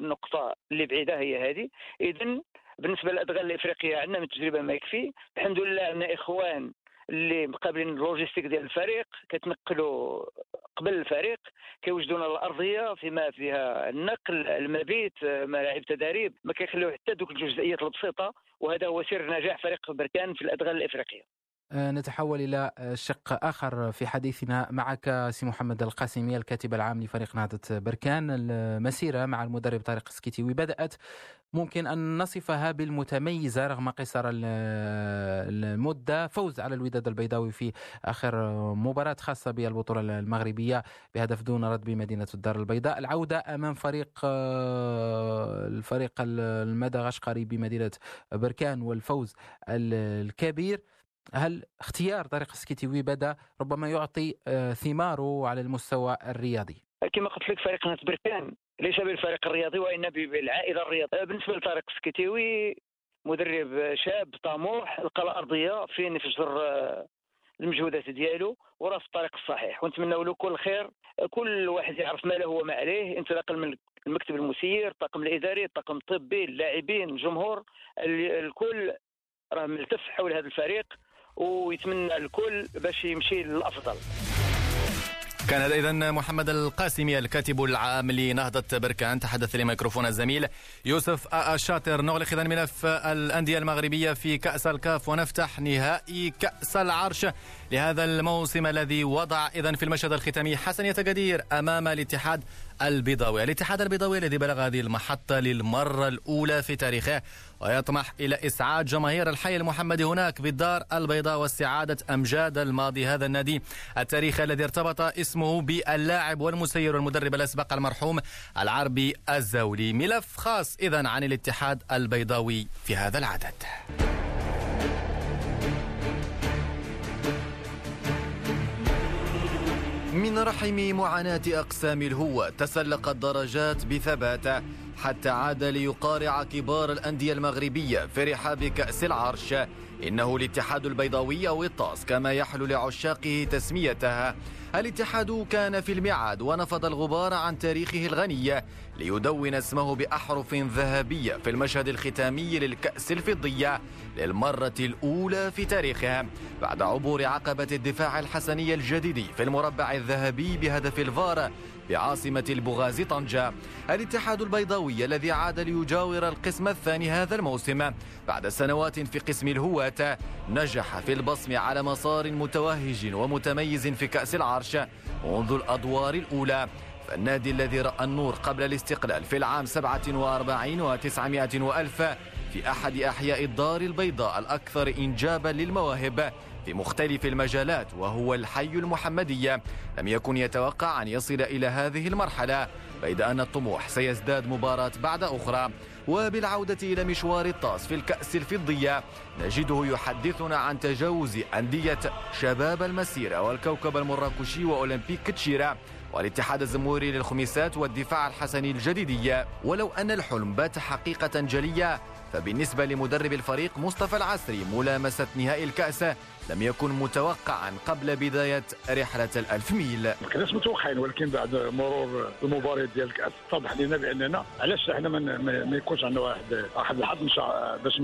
نقطة اللي بعيده هي هذه. اذا بالنسبة للأدغال الإفريقية عندنا من تجربة ما يكفي. الحمد لله عندنا إخوان اللي مقابلين ال logistique ديال الفريق كتنقلوا قبل الفريق كيوجدونا الأرضية فيما فيها النقل المبيت ملاعب تدريب ما كيخليو حتى دوك الجزئيات البسيطة وهذا هو سر نجاح فريق بركان في الأدغال الإفريقية. نتحول إلى شق آخر في حديثنا معك سي محمد القاسمي الكاتب العام لفريق نهضة بركان المسيرة مع المدرب طارق السكتيوي بدأت ممكن أن نصفها بالمتميزة رغم قصر المدة فوز على الوداد البيضاوي في آخر مباراة خاصة بالبطولة المغربية بهدف دون رد بمدينة الدار البيضاء. العودة أمام فريق آه، الفريق المدغشقري بمدينة بركان والفوز الكبير. هل اختيار طارق السكتيوي بدا ربما يعطي آه، ثماره على المستوى الرياضي؟ كما قلت لك فريق نهضة بركان ليس بالفريق الرياضي وانما بالعائلة الرياضية. بالنسبة لطارق السكتيوي مدرب شاب طموح لقى الأرضية فين يفجر آه، المجهودات ديالو وراه في الطريق الصحيح. ونتمنى له كل خير. كل واحد يعرف ما له وما عليه. انطلاقا من المكتب المسير الطاقم الإداري الطاقم الطبي اللاعبين الجمهور الكل راه ملتف حول هذا الفريق. ويتمنى الكل باش يمشي للأفضل. كان هذا اذا محمد القاسمي الكاتب العام لنهضة بركان. تحدث لميكروفون الزميل يوسف الشاطر نغلق اذا ملف الأندية المغربية في كأس الكاف ونفتح نهائي كأس العرش لهذا الموسم الذي وضع اذا في المشهد الختامي حسن يتقدير أمام الاتحاد البيضاوي الاتحاد البيضاوي الذي بلغ هذه المحطة للمرة الأولى في تاريخه ويطمح إلى إسعاد جماهير الحي المحمدي هناك بالدار البيضاء واستعادة أمجاد الماضي هذا النادي. التاريخي الذي ارتبط اسمه باللاعب والمسير والمدرب الأسبق المرحوم العربي الزولي. ملف خاص إذا عن الاتحاد البيضاوي في هذا العدد. من رحم معاناة أقسام الهوة تسلق الدرجات بثبات حتى عاد ليقارع كبار الأندية المغربية في رحاب كأس العرش. إنه الاتحاد البيضاوي أو الطاس كما يحلو لعشاقه تسميتها الاتحاد كان في الميعاد ونفض الغبار عن تاريخه الغني ليدون اسمه بأحرف ذهبية في المشهد الختامي للكأس الفضية للمرة الأولى في تاريخها بعد عبور عقبة الدفاع الحسني الجديد في المربع الذهبي بهدف الفار بعاصمة البغاز طنجة الاتحاد البيضاوي الذي عاد ليجاور القسم الثاني هذا الموسم. بعد سنوات في قسم الهواة نجح في البصم على مسار متوهج ومتميز في كأس العرش منذ الأدوار الأولى. فالنادي الذي رأى النور قبل الاستقلال في العام 47 و900 وألف في أحد أحياء الدار البيضاء الأكثر إنجابا للمواهب. في مختلف المجالات وهو الحي المحمدية. لم يكن يتوقع أن يصل إلى هذه المرحلة بيد أن الطموح سيزداد مباراة بعد أخرى. وبالعودة إلى مشوار الطاس في الكأس الفضية نجده يحدثنا عن تجاوز أندية شباب المسيرة والكوكب المراكشي وأولمبيك كتشيرا والاتحاد الزموري للخميسات والدفاع الحسني الجديدية. ولو أن الحلم بات حقيقة جلية فبالنسبة لمدرب الفريق مصطفى العسري ملامسة نهائي الكأس لم يكن متوقعا قبل بداية رحلة الألف ميل. ما كناش متوقعين ولكن بعد مرور المباريات ديال الكأس اتضح لنا بأننا علاش إحنا ما يكونش عندنا واحد واحد الحظ باش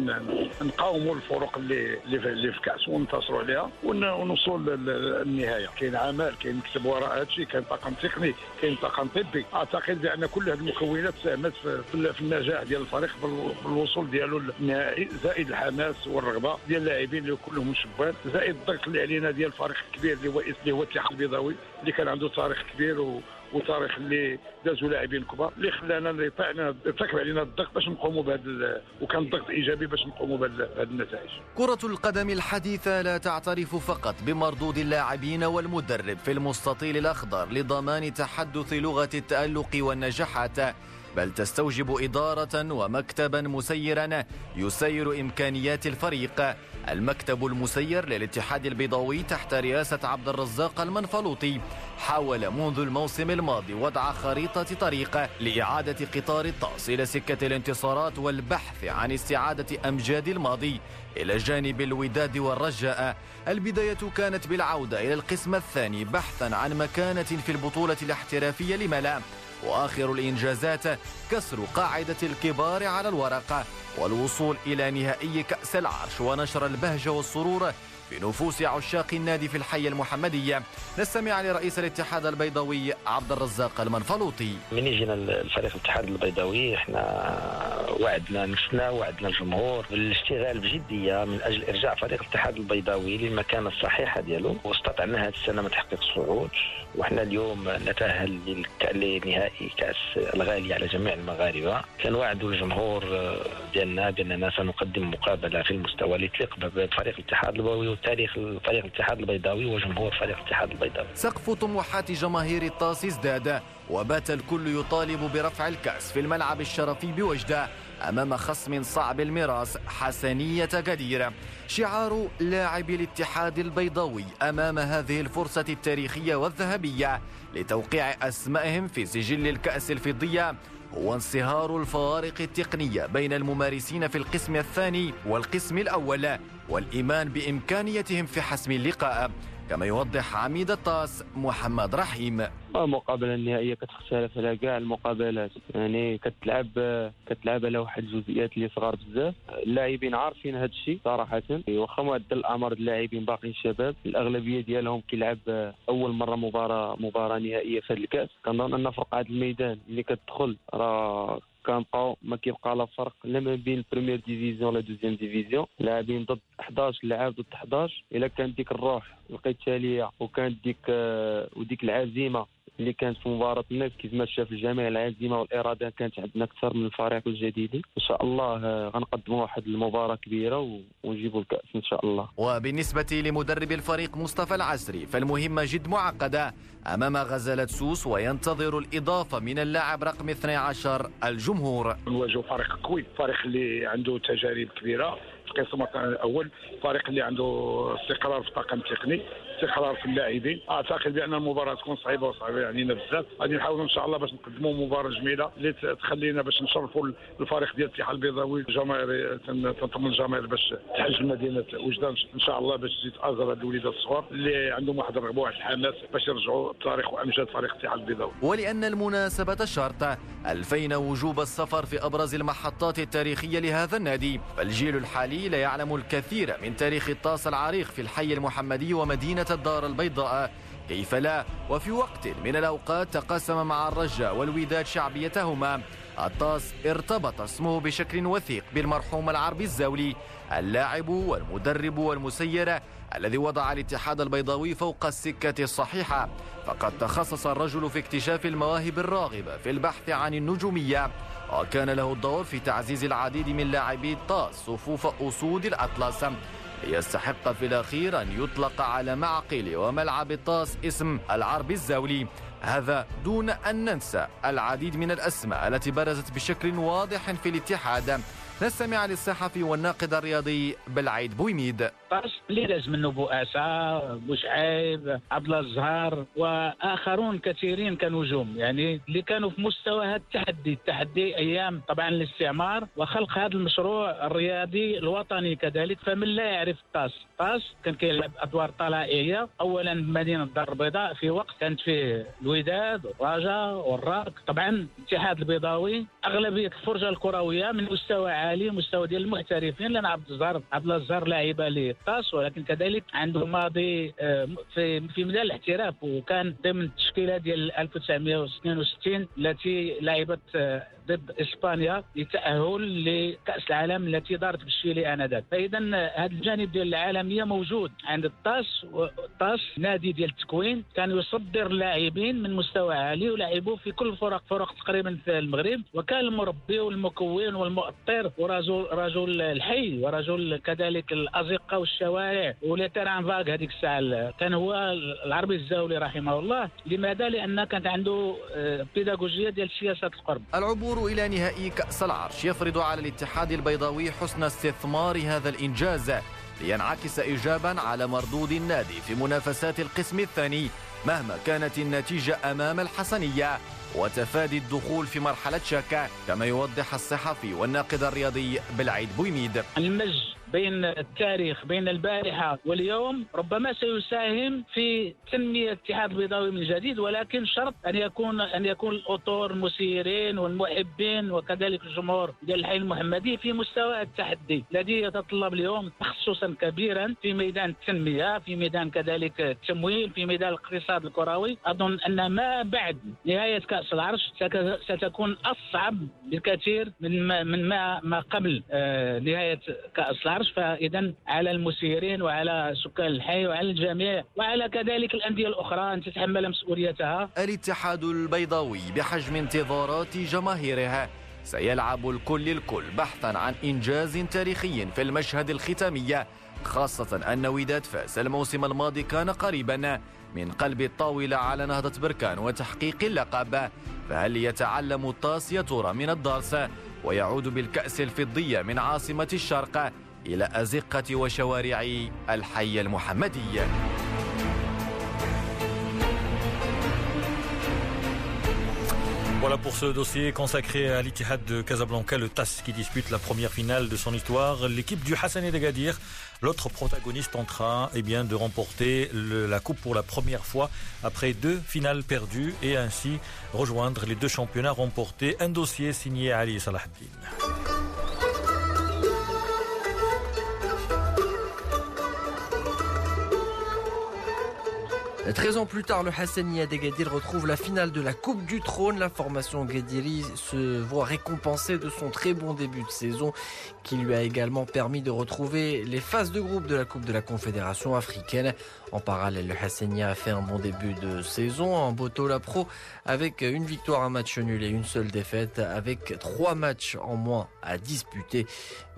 نقاوموا الفرق اللي اللي في الكأس وننتصروا عليها ونوصلوا للنهاية. كاين عمل كاين مكتب وراء هذا الشيء كاين طاقم تقني كاين طاقم طبي. أعتقد بأن كل هذه المكونات ساهمت في النجاح ديال الفريق بالوصول ديالو للنهائي زائد الحماس والرغبة ديال اللاعبين اللي كلهم شبان. زائد الضغط اللي علينا ديال الفريق الكبير اللي هو اللي هو الاتحاد البيضاوي اللي كان عنده تاريخ كبير و وتاريخ اللي دازوا لاعبين كبار اللي خلانا يطعنا يرتكب علينا الضغط باش نقوموا بهذا وكان الضغط إيجابي باش نقوموا بهذه النتائج. كرة القدم الحديثة لا تعترف فقط بمردود اللاعبين والمدرب في المستطيل الأخضر لضمان تحدث لغة التألق والنجاحات بل تستوجب إدارة ومكتبا مسيرا يسير إمكانيات الفريق. المكتب المسير للاتحاد البيضاوي تحت رئاسة عبد الرزاق المنفلوطي. حاول منذ الموسم الماضي وضع خريطة طريق لإعادة قطار الطاس إلى سكة الانتصارات والبحث عن استعادة أمجاد الماضي إلى جانب الوداد والرجاء. البداية كانت بالعودة إلى القسم الثاني بحثا عن مكانة في البطولة الاحترافية لملا. وآخر الإنجازات كسر قاعدة الكبار على الورق والوصول إلى نهائي كأس العرش ونشر البهجة والسرور في نفوس عشاق النادي في الحي المحمدية نستمع لرئيس الاتحاد البيضاوي عبد الرزاق المنفلوطي. من يجينا الفريق الاتحاد البيضاوي إحنا وعدنا نفسنا وعدنا الجمهور بالاشتغال بجدية من أجل إرجاع فريق الاتحاد البيضاوي للمكانة الصحيحة ديالو. واستطعنا هذه السنة من تحقيق الصعود وإحنا اليوم نتأهل لنهائي كأس الغالي على جميع المغاربة. كنوعدوا الجمهور ديالنا بأننا سنقدم مقابلة في المستوى اللي تليق بفريق الاتحاد البيضاوي. تاريخ فريق الاتحاد البيضاوي وجمهور فريق الاتحاد البيضاوي. سقف طموحات جماهير الطاس ازداد وبات الكل يطالب برفع الكأس في الملعب الشرفي بوجدة أمام خصم صعب المراس حسنية قديرة شعار لاعبي الاتحاد البيضاوي أمام هذه الفرصة التاريخية والذهبية لتوقيع أسمائهم في سجل الكأس الفضية هو انصهار الفوارق التقنية بين الممارسين في القسم الثاني والقسم الأول والإيمان بإمكانيتهم في حسم اللقاء. كما يوضح عميد الطاس محمد رحيم. المقابله النهائية كتختلف على كاع المقابلات. يعني كتلعب كتلعب على واحد الجزئيات اللي صغار بزاف. اللاعبين عارفين هذا الشيء صراحة. واخا معدل الاعمار اللاعبين باقيين شباب الأغلبية ديالهم كيلعب أول مرة مباراه مباراة نهائية في هذا الكأس. كنظن أن في رقعة الميدان اللي كتدخل راه كنبقاو ما كيبقى لا فرق لا ما بين ال première division ولا deuxième division. لاعبين ضد 11 لاعب ضد 11 إلا كانت ديك الروح القتاليه وكانت ديك آه، وديك العزيمة اللي كانت في مباراة الناس كيف ما شاف الجميع العزيمة والإرادة كانت عندنا أكثر من الفريق الجديد. إن شاء الله آه، غنقدموا واحد المباراة كبيرة ونجيبوا الكأس إن شاء الله. وبالنسبة لمدرب الفريق مصطفى العسري فالمهمه جد معقدة أمام غزالة سوس وينتظر الإضافة من اللاعب رقم 12 الجمهور. نواجهوا فريق قوي فريق اللي عنده تجارب كبيرة. في القسم الأول فريق اللي عنده استقرار في الطاقم التقني. استقرار في اللاعبين. أعتقد بأن المباراة تكون صعيبة وصعيبة علينا بزاف. غادي نحاولوا إن شاء الله باش نقدموا مباراة جميلة اللي تخلينا باش نشرفوا الفريق ديال الاتحاد البيضاوي الجماهير تنطمن الجماهير باش تحج مدينة وجدان. إن شاء الله باش تزيد أزر هاد الوليدات الصغار اللي عندهم واحد الرغبه واحد الحماس باش يرجعوا تاريخ وأمجاد فريق الاتحاد البيضاوي. ولأن المناسبة الشرط الفينا وجوب السفر في أبرز المحطات التاريخية لهذا النادي. فالجيل الحالي لا يعلم الكثير من تاريخ الطاس العريق في الحي المحمدي ومدينة الدار البيضاء. كيف لا؟ وفي وقت من الأوقات تقاسم مع الرجاء والوداد شعبيتهما. الطاس ارتبط اسمه بشكل وثيق بالمرحوم العربي الزاولي اللاعب والمدرب والمسير الذي وضع الاتحاد البيضاوي فوق السكة الصحيحة. فقد تخصص الرجل في اكتشاف المواهب الراغبة في البحث عن النجومية. وكان له الدور في تعزيز العديد من لاعبي الطاس صفوف أسود الأطلس. ليستحق في الأخير أن يطلق على معقل وملعب الطاس اسم العربي الزاولي. هذا دون أن ننسى العديد من الأسماء التي برزت بشكل واضح في الاتحاد. نستمع للصحفي والناقد الرياضي بالعيد. بويميد اللي لازم منه بؤاسة بوشعيب عبد الله الزهار وآخرون كثيرين كنجوم. يعني اللي كانوا في مستوى هذا التحدي. التحدي أيام طبعا الاستعمار. وخلق هذا المشروع الرياضي الوطني كذلك. فمن لا يعرف طاس. طاس كان كيلعب أدوار طلائعيه اولا مدينة الدار البيضاء في وقت كانت فيه الوداد والرجاء والراك. طبعا الاتحاد البيضاوي. أغلبية الفرجة الكروية من مستوى عالي مستوى ديال المحترفين لأن عبد الزهر عبد الله الزهر لاعب للطاس ولكن كذلك عنده ماضي آه، في في مجال الاحتراف وكان ضمن التشكيلة ديال 1962 التي لعبت آه، ضد إسبانيا للتاهل لكأس العالم التي دارت بالشيلي آنذاك. فاذا هذا الجانب ديال العالميه موجود عند الطاس الطاس نادي ديال التكوين. كان يصدر لاعبين من مستوى عالي ولعبوا في كل الفرق فرق تقريبا في المغرب. وكان المربي والمكون والمؤطر ورجل رجل الحي ورجل كذلك الأزقة والشوارع. وليتران فاغ هذيك الساعة كان هو العربي الزاولي رحمه الله. لماذا؟ لأن كانت عنده آه، بيداغوجية ديال سياسة القرب. العبور العبور إلى نهائي كأس العرش. يفرض على الاتحاد البيضاوي حسن استثمار هذا الإنجاز لينعكس إيجابا على مردود النادي في منافسات القسم الثاني مهما كانت النتيجة أمام الحسنية. وتفادي الدخول في مرحلة شاكة كما يوضح الصحفي والناقد الرياضي بالعيد بويميد. المج بين التاريخ بين البارحة واليوم ربما سيساهم في تنمية الاتحاد البيضاوي من جديد ولكن شرط أن يكون أن يكون الأطور المسيرين والمحبين وكذلك الجمهور ديال الحي المحمدي في مستوى التحدي الذي يتطلب اليوم تخصصا كبيرا في ميدان التنمية في ميدان كذلك التمويل في ميدان الاقتصاد الكروي. أظن أن ما بعد نهاية كأس العرش ستكون أصعب بكثير من ما من ما, ما قبل آه، نهاية كأس العرش. العرش فاذا على المسيرين وعلى سكان الحي وعلى الجميع وعلى كذلك الأندية الأخرى أن تتحمل مسؤوليتها. الاتحاد البيضاوي بحجم انتظارات جماهيرها. سيلعب الكل الكل بحثا عن إنجاز تاريخي في المشهد الختامي خاصة أن وداد فاس الموسم الماضي كان قريبا من قلب الطاولة على نهضة بركان وتحقيق اللقب. فهل يتعلم الطاس يا ترى من الدارس ويعود بالكأس الفضية من عاصمة الشرق إلى أزقة وشوارع الحي المحمدي Voilà pour ce dossier consacré à l'Ittihad de Casablanca, le TAS qui dispute la première finale de son histoire. L'équipe du Hassan d'Agadir, l'autre protagoniste, tentera eh bien, de remporter la coupe pour la première fois après deux finales perdues et ainsi rejoindre les deux championnats remportés. Un dossier signé Ali Salahdin. Treize ans plus tard, le Hassani Gadir retrouve la finale de la Coupe du Trône. La formation Gadiri se voit récompensée de son très bon début de saison qui lui a également permis de retrouver les phases de groupe de la Coupe de la Confédération africaine. En parallèle, le Hassania a fait un bon début de saison en Boto la Pro avec une victoire, un match nul et une seule défaite avec trois matchs en moins à disputer.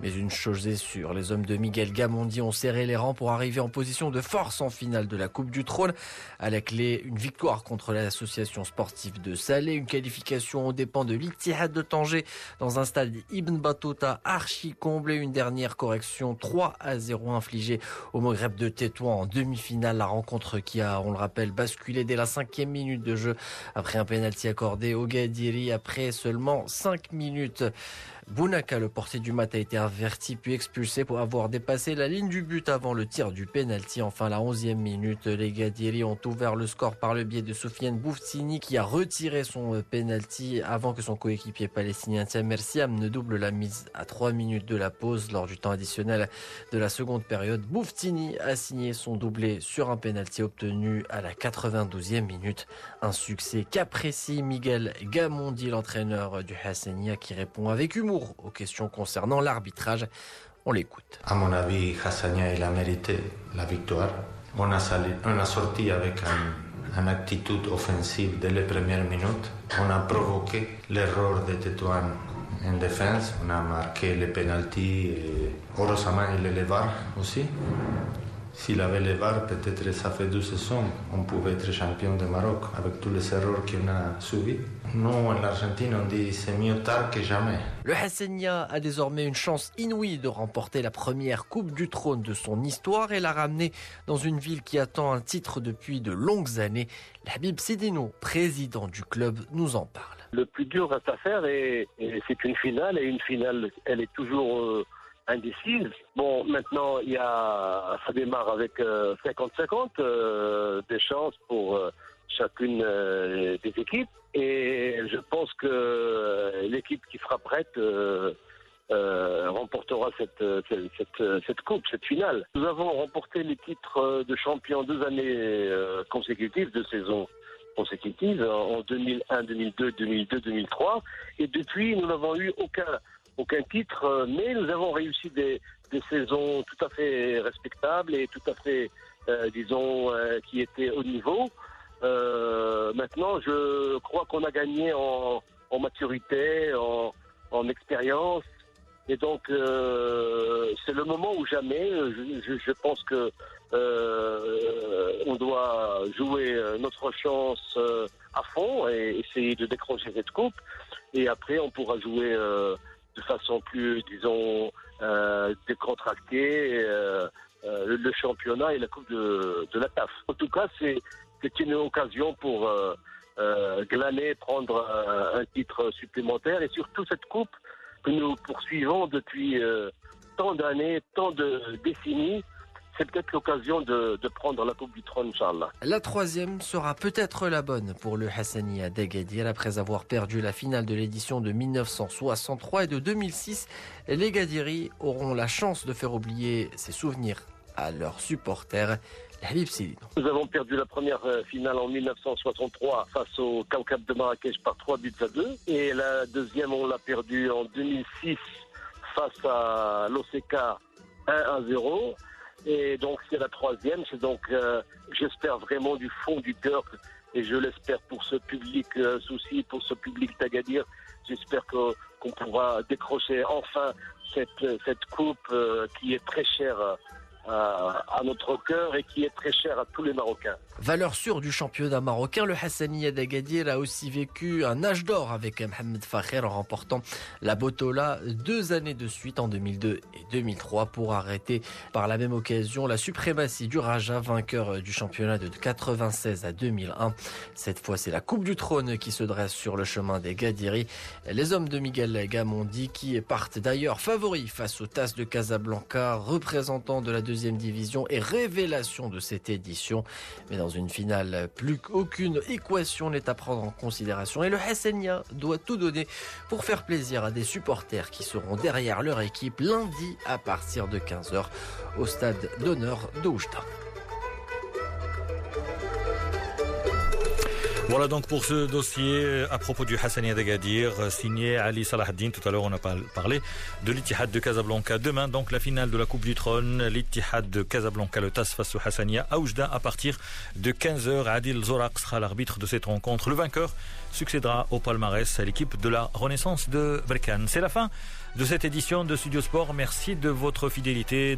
Mais une chose est sûre, les hommes de Miguel Gamondi ont serré les rangs pour arriver en position de force en finale de la Coupe du Trône. À la clé, une victoire contre l'association sportive de Salé, une qualification aux dépens de l'Ittihad de Tanger dans un stade Ibn Battuta archi comblé, une dernière correction 3 à 0 infligée au Maghreb de Tétouan en demi-finale. La rencontre qui a, on le rappelle, basculé dès la cinquième minute de jeu après un pénalty accordé au Gadiri après seulement 5 minutes. Bounaka, le portier du mat, a été averti puis expulsé pour avoir dépassé la ligne du but avant le tir du penalty. Enfin, la 11e minute, les Gadiri ont ouvert le score par le biais de Soufiane Bouftini qui a retiré son penalty avant que son coéquipier palestinien Tiamer Siam ne double la mise à 3 minutes de la pause lors du temps additionnel de la seconde période. Bouftini a signé son doublé sur un penalty obtenu à la 92e minute. Un succès qu'apprécie Miguel Gamondi, l'entraîneur du Hassania qui répond avec humour aux questions concernant l'arbitrage. On l'écoute. À mon avis, Hassania, il a mérité la victoire. On a, sorti avec un, une attitude offensive dès les premières minutes. On a provoqué l'erreur de Tétouan en défense. On a marqué les pénalties. Heureusement, il est le aussi. S'il avait le VAR, peut-être ça fait deux saisons, on pouvait être champion de Maroc avec tous les erreurs qu'on a subis. Nous, en Argentine, on dit c'est mieux tard que jamais. Le Hassania a désormais une chance inouïe de remporter la première Coupe du Trône de son histoire et la ramener dans une ville qui attend un titre depuis de longues années. Habib Sidino, président du club, nous en parle. Le plus dur reste à faire et, et c'est une finale et une finale, elle est toujours... Euh indécise. Bon, maintenant, il y a, ça démarre avec 50-50 euh, des chances pour euh, chacune euh, des équipes. Et je pense que l'équipe qui sera prête remportera cette, cette, cette, coupe, cette finale. Nous avons remporté les titres de champion deux années consécutives, deux saisons consécutives, en 2001, 2002, 2002, 2003. Et depuis, nous n'avons eu aucun aucun titre, euh, mais nous avons réussi des, des, saisons tout à fait respectables et tout à fait, euh, disons, euh, qui étaient au niveau. Euh, maintenant, je crois qu'on a gagné en, en maturité, en, en, expérience. Et donc, euh, c'est le moment où jamais, je, je, je pense que on doit jouer notre chance à fond et essayer de décrocher cette coupe. Et après, on pourra jouer de façon plus, disons, euh, décontractée euh, euh, le championnat et la Coupe de, de la TAF. En tout cas, c'est une occasion pour glaner, prendre un, titre supplémentaire et surtout cette Coupe que nous poursuivons depuis tant d'années, tant de décennies c'est peut-être l'occasion de, de, prendre la Coupe du Trône, Inch'Allah. La troisième sera peut-être la bonne pour le Hassania d'Agadir. Après avoir perdu la finale de l'édition de 1963 et de 2006, les Gadiri auront la chance de faire oublier ces souvenirs à leurs supporters. Nous avons perdu la première euh, finale en 1963 face au Kaukab de Marrakech par 3 buts à 2. Et la deuxième, on l'a perdue en 2006 face à l'OCK 1 à 0. Et donc c'est la troisième. C'est donc euh, j'espère vraiment du fond du cœur et je l'espère pour ce public euh, souci, pour ce public d'Agadir. J'espère qu'on pourra décrocher enfin cette coupe euh, qui est très chère à notre cœur et qui est très cher à tous les Marocains. Valeur sûre du championnat marocain, le Hassani d'Agadir a aussi vécu un âge d'or avec Mohamed Fakher en remportant la Botola deux années de suite en 2002 et 2003 pour arrêter par la même occasion la suprématie du Raja, vainqueur du championnat de 96 à 2001. Cette fois, c'est la Coupe du Trône qui se dresse sur le chemin des Gadiri. Les hommes de Miguel Gamondi qui partent d'ailleurs favoris face aux Tasses de Casablanca, représentants de la deuxième division et révélation de cette édition. Mais dans une finale, plus qu'aucune équation n'est à prendre en considération et le Hassania doit tout donner pour faire plaisir à des supporters qui seront derrière leur équipe lundi à partir de 15h au stade d'honneur de Voilà donc pour ce dossier à propos du Hassania d'Agadir, signé Ali Salahaddin. Tout à l'heure, on a parlé de l'Ittihad de Casablanca. Demain, donc, la finale de la Coupe du Trône, l'Ittihad de Casablanca, le TAS face au Hassania à Oujda à partir de 15h. Adil Zorak sera l'arbitre de cette rencontre. Le vainqueur succédera au palmarès à l'équipe de la Renaissance de Berkane. C'est la fin de cette édition de Studio Sport. Merci de votre fidélité.